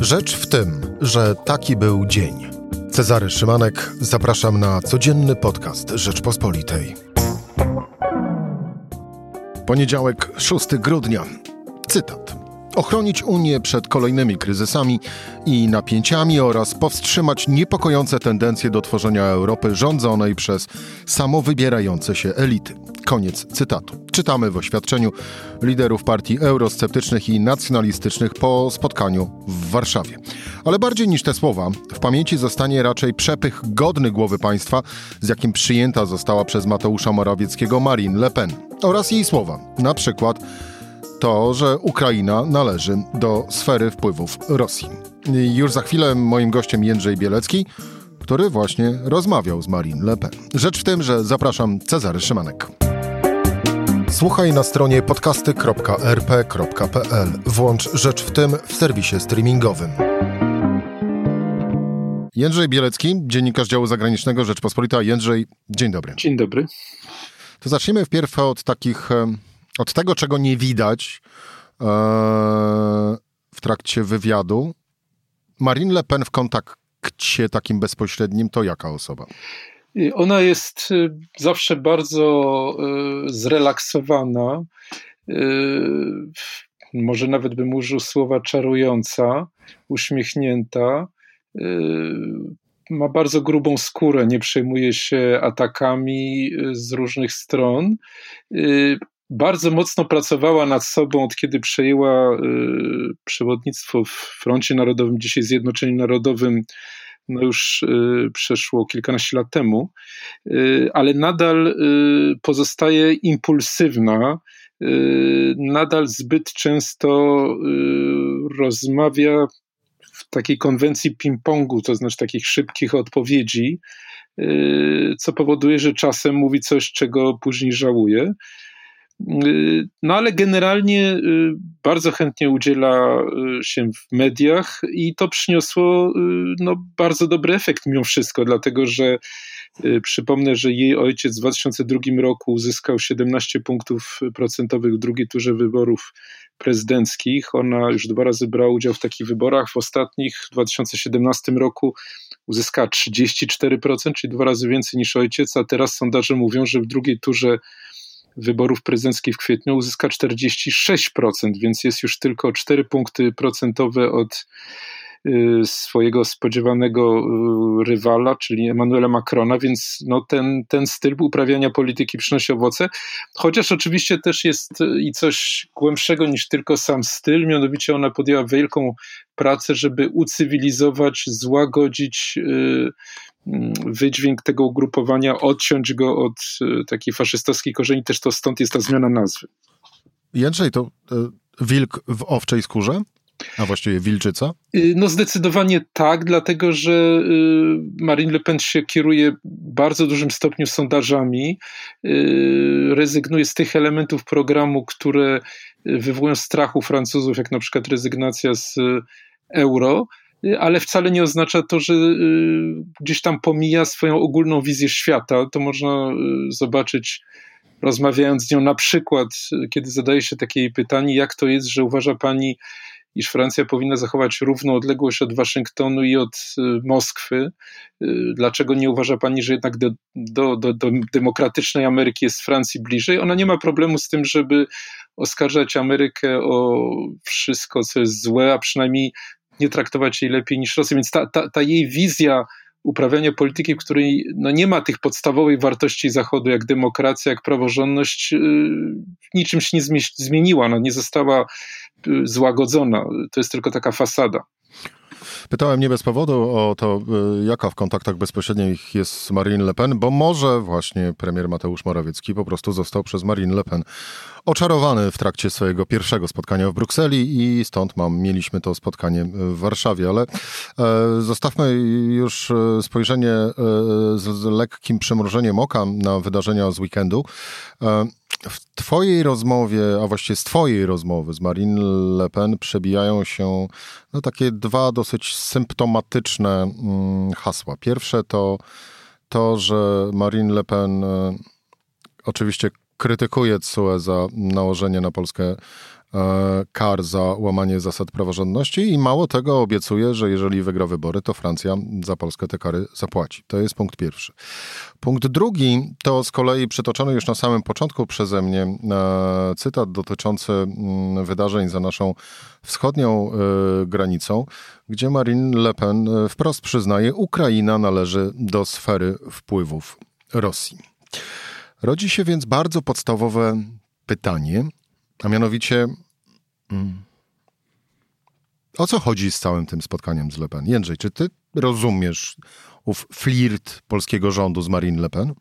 Rzecz w tym, że taki był dzień. Cezary Szymanek, zapraszam na codzienny podcast Rzeczpospolitej. Poniedziałek, 6 grudnia. Cytat. Ochronić Unię przed kolejnymi kryzysami i napięciami oraz powstrzymać niepokojące tendencje do tworzenia Europy rządzonej przez samowybierające się elity. Koniec cytatu. Czytamy w oświadczeniu liderów partii eurosceptycznych i nacjonalistycznych po spotkaniu w Warszawie. Ale bardziej niż te słowa, w pamięci zostanie raczej przepych godny głowy państwa, z jakim przyjęta została przez Mateusza Morawieckiego Marine Le Pen oraz jej słowa, na przykład to, że Ukraina należy do sfery wpływów Rosji. Już za chwilę moim gościem Jędrzej Bielecki, który właśnie rozmawiał z Marine Le Pen. Rzecz w tym, że zapraszam Cezary Szymanek. Słuchaj na stronie podcasty.rp.pl. Włącz Rzecz w tym w serwisie streamingowym. Jędrzej Bielecki, dziennikarz działu zagranicznego Rzeczpospolita. Jędrzej, dzień dobry. Dzień dobry. To zacznijmy wpierw od takich, od tego, czego nie widać e, w trakcie wywiadu. Marine Le Pen w kontakcie takim bezpośrednim to jaka osoba? Ona jest y, zawsze bardzo y, zrelaksowana. Y, może nawet bym użył słowa czarująca, uśmiechnięta. Ma bardzo grubą skórę, nie przejmuje się atakami z różnych stron. Bardzo mocno pracowała nad sobą od kiedy przejęła przewodnictwo w Froncie Narodowym, dzisiaj Zjednoczeniem Narodowym no już y, przeszło kilkanaście lat temu, y, ale nadal y, pozostaje impulsywna, nadal zbyt często rozmawia w takiej konwencji ping-pongu, to znaczy takich szybkich odpowiedzi, co powoduje, że czasem mówi coś, czego później żałuje. No ale generalnie y, bardzo chętnie udziela y, się w mediach i to przyniosło y, no, bardzo dobry efekt mimo wszystko, dlatego że przypomnę, że jej ojciec w 2002 roku uzyskał 17 punktów procentowych w drugiej turze wyborów prezydenckich. Ona już dwa razy brała udział w takich wyborach. W ostatnich, w 2017 roku uzyskała 34%, czyli dwa razy więcej niż ojciec, a teraz sondaże mówią, że w drugiej turze wyborów prezydenckich w kwietniu uzyska 46%, więc jest już tylko 4 punkty procentowe od swojego spodziewanego y, rywala, czyli Emmanuela Macrona, więc no ten, ten styl uprawiania polityki przynosi owoce, chociaż oczywiście też jest y, i coś głębszego niż tylko sam styl, mianowicie ona podjęła wielką pracę, żeby ucywilizować, złagodzić Mm, wydźwięk tego ugrupowania, odciąć go od takiej faszystowskiej korzeni, też to stąd jest ta zmiana nazwy. Jędrzej, to wilk w owczej skórze? A właściwie wilczyca? Y, no zdecydowanie tak, dlatego że y, Marine Le Pen się kieruje bardzo dużym stopniu sondażami, y, rezygnuje z tych elementów programu, które wywołują strach u Francuzów, jak na przykład rezygnacja z euro, ale wcale nie oznacza to, że gdzieś tam pomija swoją ogólną wizję świata. To można zobaczyć rozmawiając z nią na przykład, kiedy zadaje się takie pytanie, jak to jest, że uważa pani, iż Francja powinna zachować równą odległość od Waszyngtonu i od y, Moskwy. Dlaczego nie uważa pani, że jednak do, do, do, do demokratycznej Ameryki jest Francji bliżej? Ona nie ma problemu z tym, żeby oskarżać Amerykę o wszystko, co jest złe, a przynajmniej nie traktować jej lepiej niż Rosję. Więc ta, ta, ta jej wizja uprawiania polityki, w której no nie ma tych podstawowych wartości Zachodu, jak demokracja, jak praworządność, yy, niczym się nie zmieniła, no, nie została yy, złagodzona. To jest tylko taka fasada. Pytałem nie bez powodu o to, y, jaka w kontaktach bezpośrednich jest Marine Le Pen, bo może właśnie premier Mateusz Morawiecki po prostu został przez Marine Le Pen oczarowany w trakcie swojego pierwszego spotkania w Brukseli i stąd mam, mieliśmy to spotkanie w Warszawie, ale e, zostawmy już e, spojrzenie e, z, z lekkim przymrużeniem oka na wydarzenia z weekendu. E, w Twojej rozmowie, a właściwie z Twojej rozmowy z Marine Le Pen przebijają się no, takie dwa dosyć symptomatyczne mm, hasła. Pierwsze to to, że Marine Le Pen e, oczywiście krytykuje CUE za nałożenie na Polskę kar za łamanie zasad praworządności i mało tego obiecuje, że jeżeli wygra wybory, to Francja za Polskę te kary zapłaci. To jest punkt pierwszy. Punkt drugi to z kolei przytoczony już na samym początku przeze mnie e, cytat dotyczący mm, wydarzeń za naszą wschodnią e, granicą, gdzie Marine Le Pen e, wprost przyznaje, Ukraina należy do sfery wpływów Rosji. Rodzi się więc bardzo podstawowe pytanie, a mianowicie mm, o co chodzi z całym tym spotkaniem z Le Pen? Jędrzej, czy ty rozumiesz ów flirt polskiego rządu z Marine Le Pen?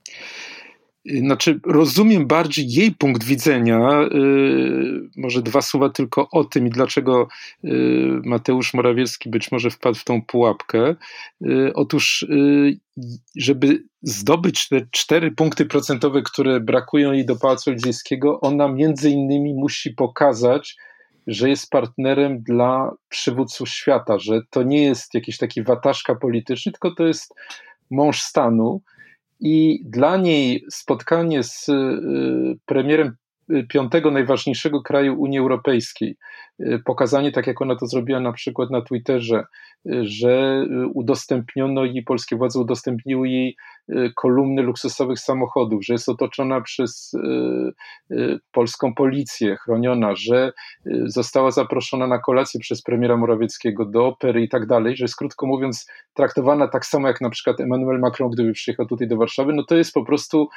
Znaczy, rozumiem bardziej jej punkt widzenia. Yy, może dwa słowa tylko o tym i dlaczego yy, Mateusz Morawiecki być może wpadł w tą pułapkę. Otóż, żeby zdobyć te cztery punkty procentowe, które brakują jej do Pałacu Elizejskiego, ona między innymi musi pokazać, że jest partnerem dla przywódców świata, że to nie jest jakiś taki wataszka polityczny, tylko to jest mąż stanu. I dla niej spotkanie z y, premierem piątego najważniejszego kraju Unii Europejskiej. Y, pokazanie, tak jak ona to zrobiła na przykład na Twitterze, y, że udostępniono jej, polskie władze udostępniły jej y, kolumny luksusowych samochodów, że jest otoczona przez polską policję, chroniona, że została zaproszona na kolację przez premiera Morawieckiego do opery i tak dalej, że jest krótko mówiąc traktowana tak samo jak na przykład Emmanuel Macron, gdyby przyjechał tutaj do Warszawy, no to jest po prostu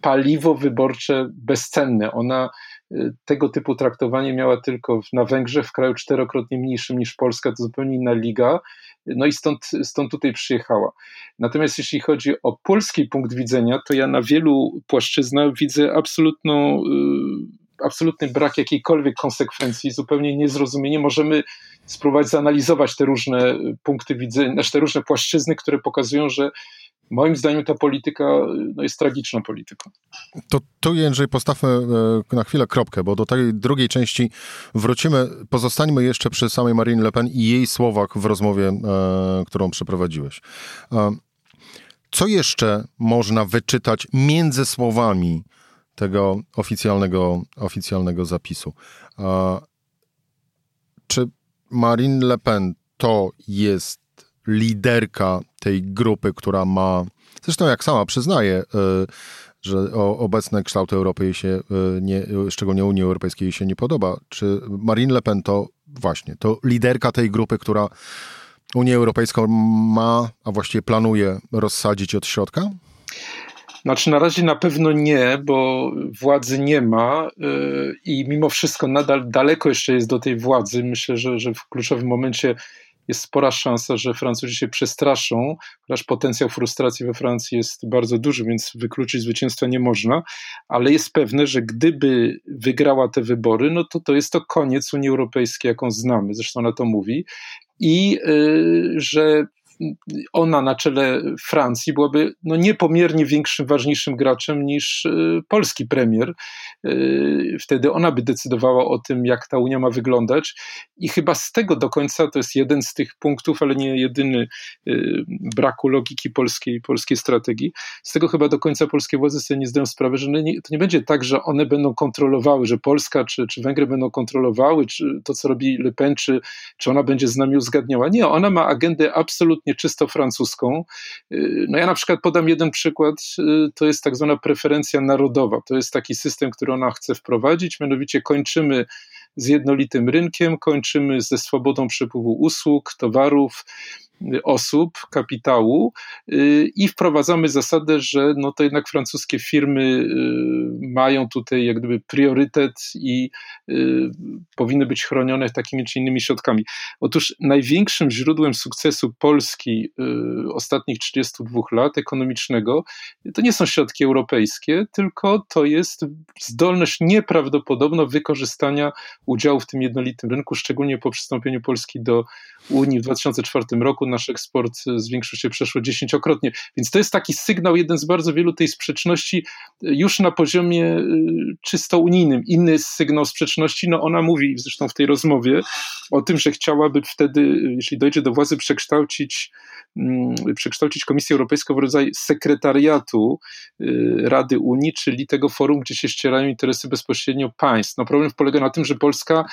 paliwo wyborcze bezcenne. Ona y, tego typu traktowanie miała tylko na Węgrzech, w kraju czterokrotnie mniejszym niż Polska, to zupełnie inna liga, no i stąd, stąd tutaj przyjechała. Natomiast jeśli chodzi o polski punkt widzenia, to ja na wielu płaszczyznach widzę absolutną, y, absolutny brak jakiejkolwiek konsekwencji, zupełnie niezrozumienie. Możemy spróbować zanalizować te różne punkty widzenia, znaczy te różne płaszczyzny, które pokazują, że Moim zdaniem ta polityka no, jest tragiczną polityką. To tu, Jędrzej, postawmy e, na chwilę kropkę, bo do tej drugiej części wrócimy. Pozostańmy jeszcze przy samej Marine Le Pen i jej słowach w rozmowie, e, którą przeprowadziłeś. E, co jeszcze można wyczytać między słowami tego oficjalnego, oficjalnego zapisu? Czy Marine Le Pen to jest liderka tej grupy, która ma, zresztą jak sama przyznaje, e, że obecne kształty Europy jej się, e, nie, szczególnie Unii Europejskiej jej się nie podoba. Czy Marine Le Pen to właśnie, to liderka tej grupy, która Unię Europejską ma, a właściwie planuje rozsadzić od środka? Znaczy, na razie na pewno nie, bo władzy nie ma e, i mimo wszystko nadal daleko jeszcze jest do tej władzy. Myślę, że, że w kluczowym momencie jest spora szansa, że Francuzi się przestraszą, chociaż potencjał frustracji we Francji jest bardzo duży, więc wykluczyć zwycięstwa nie można, ale jest pewne, że gdyby wygrała te wybory, no to to jest to koniec Unii Europejskiej, jaką znamy, zresztą ona to mówi, i yy, że ona na czele Francji byłaby no, niepomiernie większym, ważniejszym graczem niż y, polski premier. Y, wtedy ona by decydowała o tym, jak ta Unia ma wyglądać i chyba z tego do końca to jest jeden z tych punktów, ale nie jedyny y, braku logiki polskiej, polskiej strategii. Z tego chyba do końca polskie władze sobie nie zdają sprawy, że nie, to nie będzie tak, że one będą kontrolowały, że Polska czy, czy Węgry będą kontrolowały czy to, co robi Le Pen, czy, czy ona będzie z nami uzgadniała. Nie, ona ma agendę absolutnie absolutnie czysto francuską. Y, no ja na przykład podam jeden przykład, y, to jest tak zwana preferencja narodowa. To jest taki system, który ona chce wprowadzić, mianowicie kończymy z jednolitym rynkiem, kończymy ze swobodą przepływu usług, towarów, osób, kapitału y, i wprowadzamy zasadę, że no to jednak francuskie firmy y, mają tutaj jak gdyby priorytet i y, powinny być chronione takimi czy innymi środkami. Otóż największym źródłem sukcesu Polski ostatnich 32 lat ekonomicznego to nie są środki europejskie, tylko to jest zdolność nieprawdopodobna wykorzystania udziału w tym jednolitym rynku, szczególnie po przystąpieniu Polski do Unii w 2004 roku nasz eksport zwiększył się przeszło dziesięciokrotnie. Więc to jest taki sygnał, jeden z bardzo wielu tej sprzeczności już na poziomie y, czysto unijnym. Inny sygnał sprzeczności, no ona mówi zresztą w tej rozmowie o tym, że chciałaby wtedy, jeśli dojdzie do władzy, przekształcić mm, przekształcić Komisję Europejską w rodzaj sekretariatu Rady Unii, czyli tego forum, gdzie się ścierają interesy bezpośrednio państw. No problem polega na tym, że Polska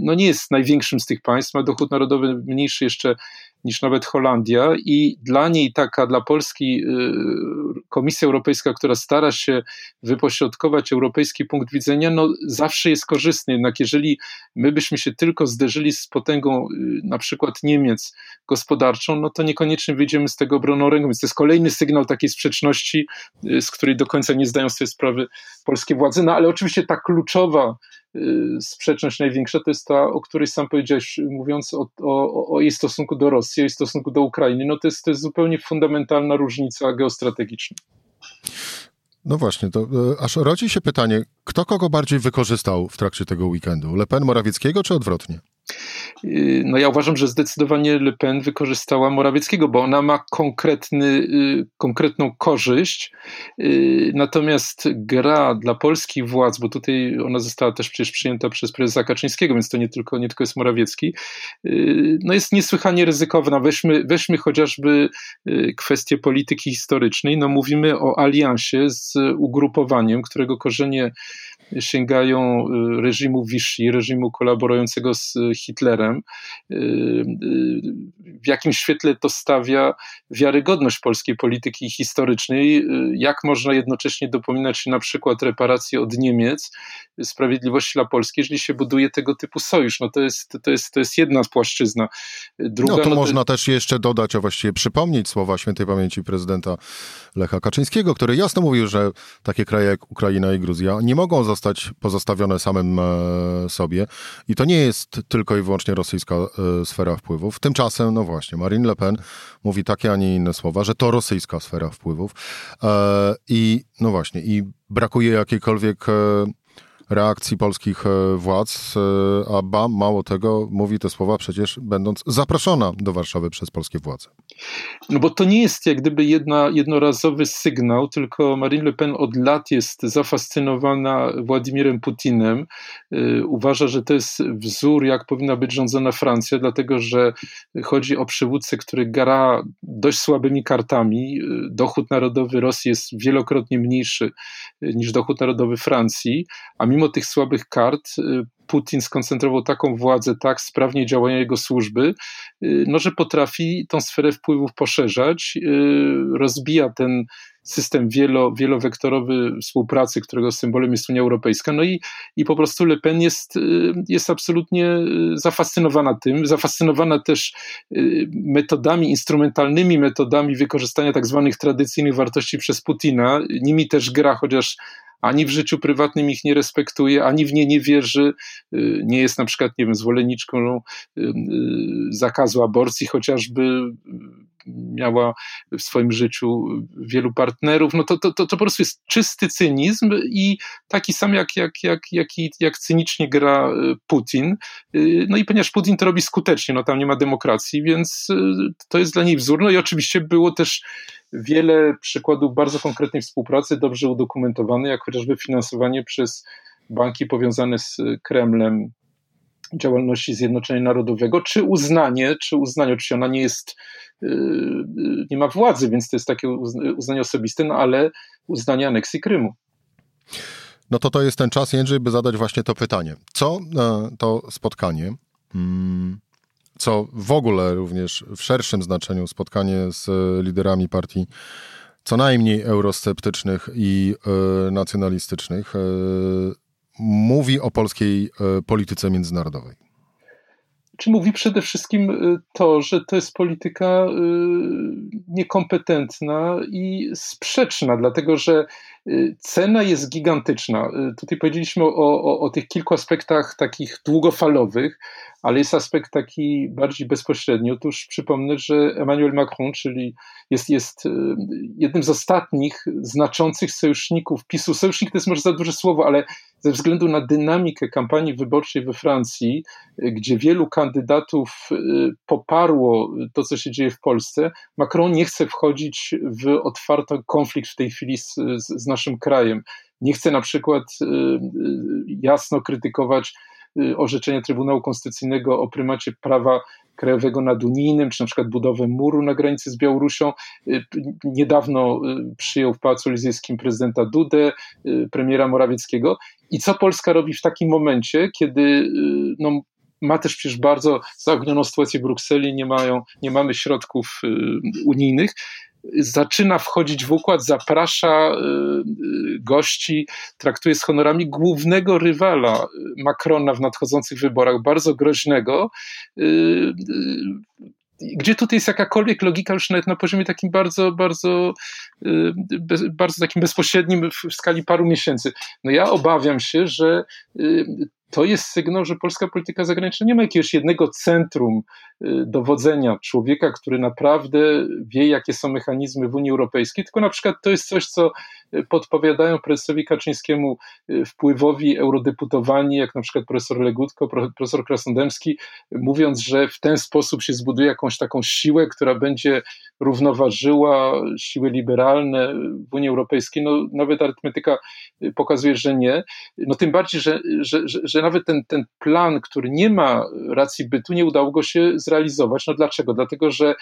no nie jest największym z tych państw, ma dochód narodowy mniejszy jeszcze niż nawet Holandia i dla niej taka, dla Polski y, Komisja Europejska, która stara się wypośrodkować europejski punkt widzenia, no zawsze jest korzystny. Jednak jeżeli my byśmy się tylko zderzyli z potęgą y, na przykład Niemiec gospodarczą, no to niekoniecznie wyjdziemy z tego obroną ręką. Więc to jest kolejny sygnał takiej sprzeczności, y, z której do końca nie zdają sobie sprawy polskie władze. No ale oczywiście ta kluczowa sprzeczność największa to jest ta, o której sam powiedziałeś, mówiąc o, o, o jej stosunku do Rosji, jej stosunku do Ukrainy. No to jest, to jest zupełnie fundamentalna różnica geostrategiczna. No właśnie, to e, aż rodzi się pytanie, kto kogo bardziej wykorzystał w trakcie tego weekendu? Le Pen Morawieckiego czy odwrotnie? Y, no ja uważam, że zdecydowanie Le Pen wykorzystała Morawieckiego, bo ona ma konkretny, y, konkretną korzyść, y, natomiast gra dla polskich władz, bo tutaj ona została też przecież przyjęta przez prezesa Kaczyńskiego, więc to nie tylko, nie tylko jest Morawiecki, no jest niesłychanie ryzykowna. Weźmy, weźmy chociażby kwestię polityki historycznej, no mówimy o aliansie z ugrupowaniem, którego korzenie sięgają reżimu Vichy, reżimu kolaborującego z Hitlerem. Y, y, w jakim świetle to stawia wiarygodność polskiej polityki historycznej? Jak można jednocześnie dopominać się na przykład reparacji od Niemiec, sprawiedliwości dla Polski, jeżeli się buduje tego typu sojusz? No to jest, to jest, to jest jedna płaszczyzna. Druga, no to no można to... też jeszcze dodać, a właściwie przypomnieć słowa świętej pamięci prezydenta Lecha Kaczyńskiego, który jasno mówił, że takie kraje jak Ukraina i Gruzja nie mogą zostać zostać pozostawione samym e, sobie. I to nie jest tylko i wyłącznie rosyjska e, sfera wpływów. Tymczasem, no właśnie, Marine Le Pen mówi takie, a nie inne słowa, że to rosyjska sfera wpływów. E, I no właśnie, i brakuje jakiejkolwiek reakcji polskich e, władz, e, a ba, mało tego, mówi te słowa przecież będąc zaproszona do Warszawy przez polskie władze. No bo to nie jest jak gdyby jedna, jednorazowy sygnał, tylko Marine Le Pen od lat jest zafascynowana Władimirem Putinem. E, uważa, że to jest wzór, jak powinna być rządzona Francja, dlatego że chodzi o przywódcę, który gra dość słabymi kartami. Dochód narodowy Rosji jest wielokrotnie mniejszy niż dochód narodowy Francji, a mimo mimo tych słabych kart y, Putin skoncentrował taką władzę, tak sprawnie działają jego służby, y, no, że potrafi tą sferę wpływów poszerzać, y, rozbija ten system wielo, wielowektorowy współpracy, którego symbolem jest Unia Europejska. No i, i po prostu Le Pen jest, jest absolutnie zafascynowana tym, zafascynowana też metodami, instrumentalnymi metodami wykorzystania tak zwanych tradycyjnych wartości przez Putina. Nimi też gra, chociaż ani w życiu prywatnym ich nie respektuje, ani w nie nie wierzy, y, nie jest na przykład, nie wiem, zwolenniczką y, y, zakazu aborcji, chociażby miała w swoim życiu wielu partnerów, no to, to, to, to po prostu jest czysty cynizm i taki sam jak, jak, jak, jak, jak cynicznie gra Putin. No i ponieważ Putin to robi skutecznie, no tam nie ma demokracji, więc to jest dla niej wzór. No i oczywiście było też wiele przykładów bardzo konkretnej współpracy, dobrze udokumentowanej, jak chociażby finansowanie przez banki powiązane z Kremlem działalności Zjednoczenia Narodowego, czy uznanie, czy uznanie, oczywiście ona nie jest, yy, nie ma władzy, więc to jest takie uznanie osobiste, no ale uznanie aneksji Krymu. No to to jest ten czas, Jędrzej, by zadać właśnie to pytanie. Co e, to spotkanie hmm, co w ogóle również w szerszym znaczeniu spotkanie z liderami partii co najmniej eurosceptycznych i y, nacjonalistycznych y, mówi o polskiej y, polityce międzynarodowej. Czy mówi przede wszystkim to, że to jest polityka niekompetentna i sprzeczna, dlatego że cena jest gigantyczna. Tutaj powiedzieliśmy o, o, o tych kilku aspektach takich długofalowych, ale jest aspekt taki bardziej bezpośredni. Otóż przypomnę, że Emmanuel Macron, czyli jest, jest e, jednym z ostatnich znaczących sojuszników PiSu. Sojusznik to jest może za duże słowo, ale ze względu na dynamikę kampanii wyborczej we Francji, gdzie wielu kandydatów poparło to, co się dzieje w Polsce, Macron nie chce wchodzić w otwarty konflikt w tej chwili z, z naszym krajem. Nie chce na przykład jasno krytykować Y, orzeczenia Trybunału Konstytucyjnego o prymacie prawa krajowego nad unijnym, czy na przykład budowę muru na granicy z Białorusią. Niedawno przyjął w Pałacu Elizyjskim prezydenta Dudę, premiera Morawieckiego. I co Polska robi w takim momencie, kiedy no, ma też przecież bardzo zaognioną sytuację w Brukseli, nie, mają, nie mamy środków unijnych, zaczyna wchodzić w układ, zaprasza y, y, gości, traktuje z honorami głównego rywala Macrona w nadchodzących wyborach, bardzo groźnego. Y, gdzie tutaj jest jakakolwiek logika już nawet na poziomie takim bardzo, bardzo, bardzo takim bezpośrednim w skali paru miesięcy. No ja obawiam się, że to jest sygnał, że polska polityka zagraniczna nie ma jakiegoś jednego centrum y, dowodzenia człowieka, który naprawdę wie, jakie są mechanizmy w Unii Europejskiej, tylko na przykład to jest coś, co y, podpowiadają prezesowi Kaczyńskiemu y, wpływowi eurodeputowani, jak na przykład profesor Legutko, profesor Krasnodębski, mówiąc, że w ten sposób się zbuduje jakąś taką siłę, która będzie równoważyła siły liberalne w Unii Europejskiej. No, nawet arytmetyka pokazuje, że nie. No tym bardziej, że, że, że, że nawet ten, ten plan, który nie ma racji bytu, nie udało go się zrealizować. No dlaczego? Dlatego, że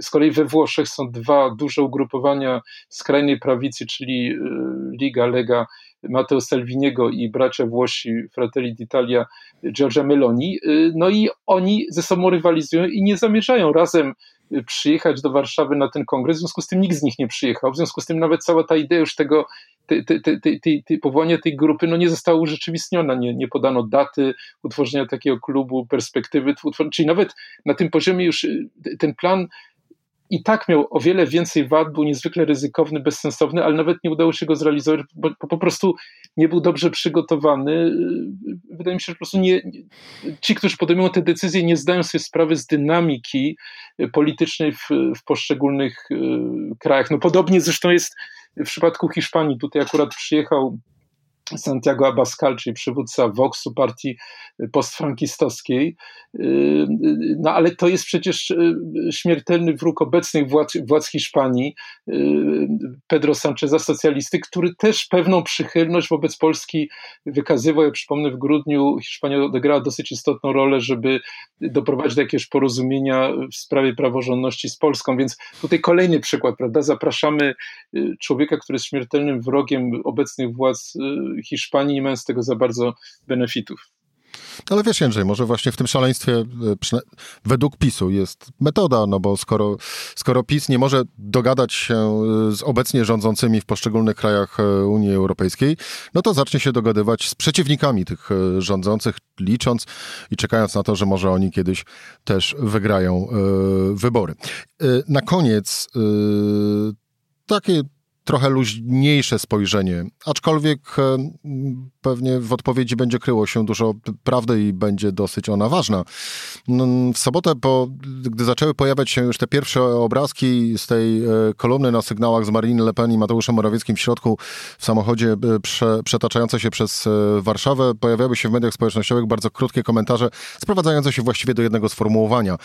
z kolei we Włoszech są dwa duże ugrupowania skrajnej prawicy, czyli y, Liga Lega Matteo Salviniego i bracia Włosi Fratelli d'Italia Giorgia Meloni. Y, no i oni ze sobą rywalizują i nie zamierzają razem przyjechać do Warszawy na ten kongres, w związku z tym nikt z nich nie przyjechał, w związku z tym nawet cała ta idea już tego, te, te, te, te, powołania tej grupy no nie została urzeczywistniona, nie, nie podano daty utworzenia takiego klubu, perspektywy, czyli nawet na tym poziomie już y, ten plan i tak miał o wiele więcej wad, był niezwykle ryzykowny, bezsensowny, ale nawet nie udało się go zrealizować, bo, po prostu nie był dobrze przygotowany. Wydaje mi się, że po prostu nie, ci, którzy podejmują te decyzje, nie zdają sobie sprawy z dynamiki politycznej w, w poszczególnych y, krajach. No podobnie zresztą jest w przypadku Hiszpanii. Tutaj akurat przyjechał Santiago Abascal, czyli przywódca Voxu, partii postfrankistowskiej. No ale to jest przecież y, śmiertelny wróg obecnych władz, władz Hiszpanii, y, Pedro Sancheza, socjalisty, który też pewną przychylność wobec Polski wykazywał. Ja przypomnę, w grudniu Hiszpania odegrała dosyć istotną rolę, żeby doprowadzić do jakiegoś porozumienia w sprawie praworządności z Polską, więc tutaj kolejny przykład, prawda? Zapraszamy y, człowieka, który jest śmiertelnym wrogiem obecnych władz Hiszpanii, nie mając z tego za bardzo benefitów. Ale wiesz, Jędrzej, może właśnie w tym szaleństwie e, według PiSu jest metoda, no bo skoro, skoro PiS nie może dogadać się e, z obecnie rządzącymi w poszczególnych krajach e, Unii Europejskiej, no to zacznie się dogadywać z przeciwnikami tych rządzących, licząc i czekając na to, że może oni kiedyś też wygrają wybory. Na koniec takie trochę luźniejsze spojrzenie, aczkolwiek e, pewnie w odpowiedzi będzie kryło się dużo prawdy i będzie dosyć ona ważna. W sobotę, po, gdy zaczęły pojawiać się już te pierwsze obrazki z tej e, kolumny na sygnałach z Marine Le Pen i Mateuszem Morawieckim w środku w samochodzie e, prze, przetaczające się przez Warszawę, pojawiały się w mediach społecznościowych bardzo krótkie komentarze sprowadzające się właściwie do jednego sformułowania.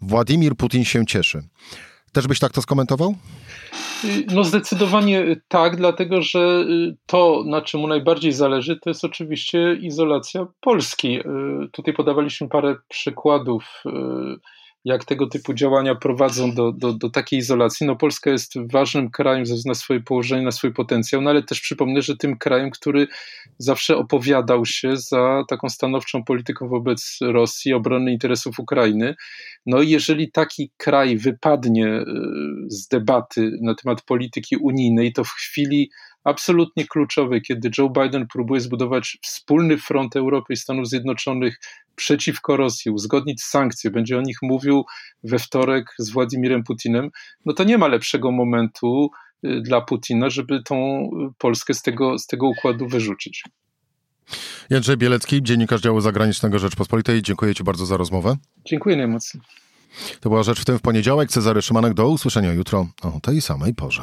Władimir Putin się cieszy. Też byś tak to skomentował? No zdecydowanie tak, dlatego że y, to, na czym mu najbardziej zależy, to jest oczywiście izolacja Polski. Y, tutaj podawaliśmy parę przykładów y, jak tego typu działania prowadzą do, do, do takiej izolacji. No Polska jest ważnym krajem ze względu na swoje położenie, na swój potencjał, no ale też przypomnę, że tym krajem, który zawsze opowiadał się za taką stanowczą polityką wobec Rosji, obrony interesów Ukrainy. No i jeżeli taki kraj wypadnie e, z debaty na temat polityki unijnej, to w chwili absolutnie kluczowej, kiedy Joe Biden próbuje zbudować wspólny front Europy i Stanów Zjednoczonych przeciwko Rosji, uzgodnić sankcje, będzie o nich mówił we wtorek z Władimirem Putinem, no to nie ma lepszego momentu y, dla Putina, żeby tą Polskę z tego, z tego układu wyrzucić. Jędrzej Bielecki, dziennikarz działu zagranicznego Rzeczpospolitej. Dziękuję Ci bardzo za rozmowę. Dziękuję najmocniej. To była Rzecz w tym w poniedziałek. Cezary Szymanek, do usłyszenia jutro o tej samej porze.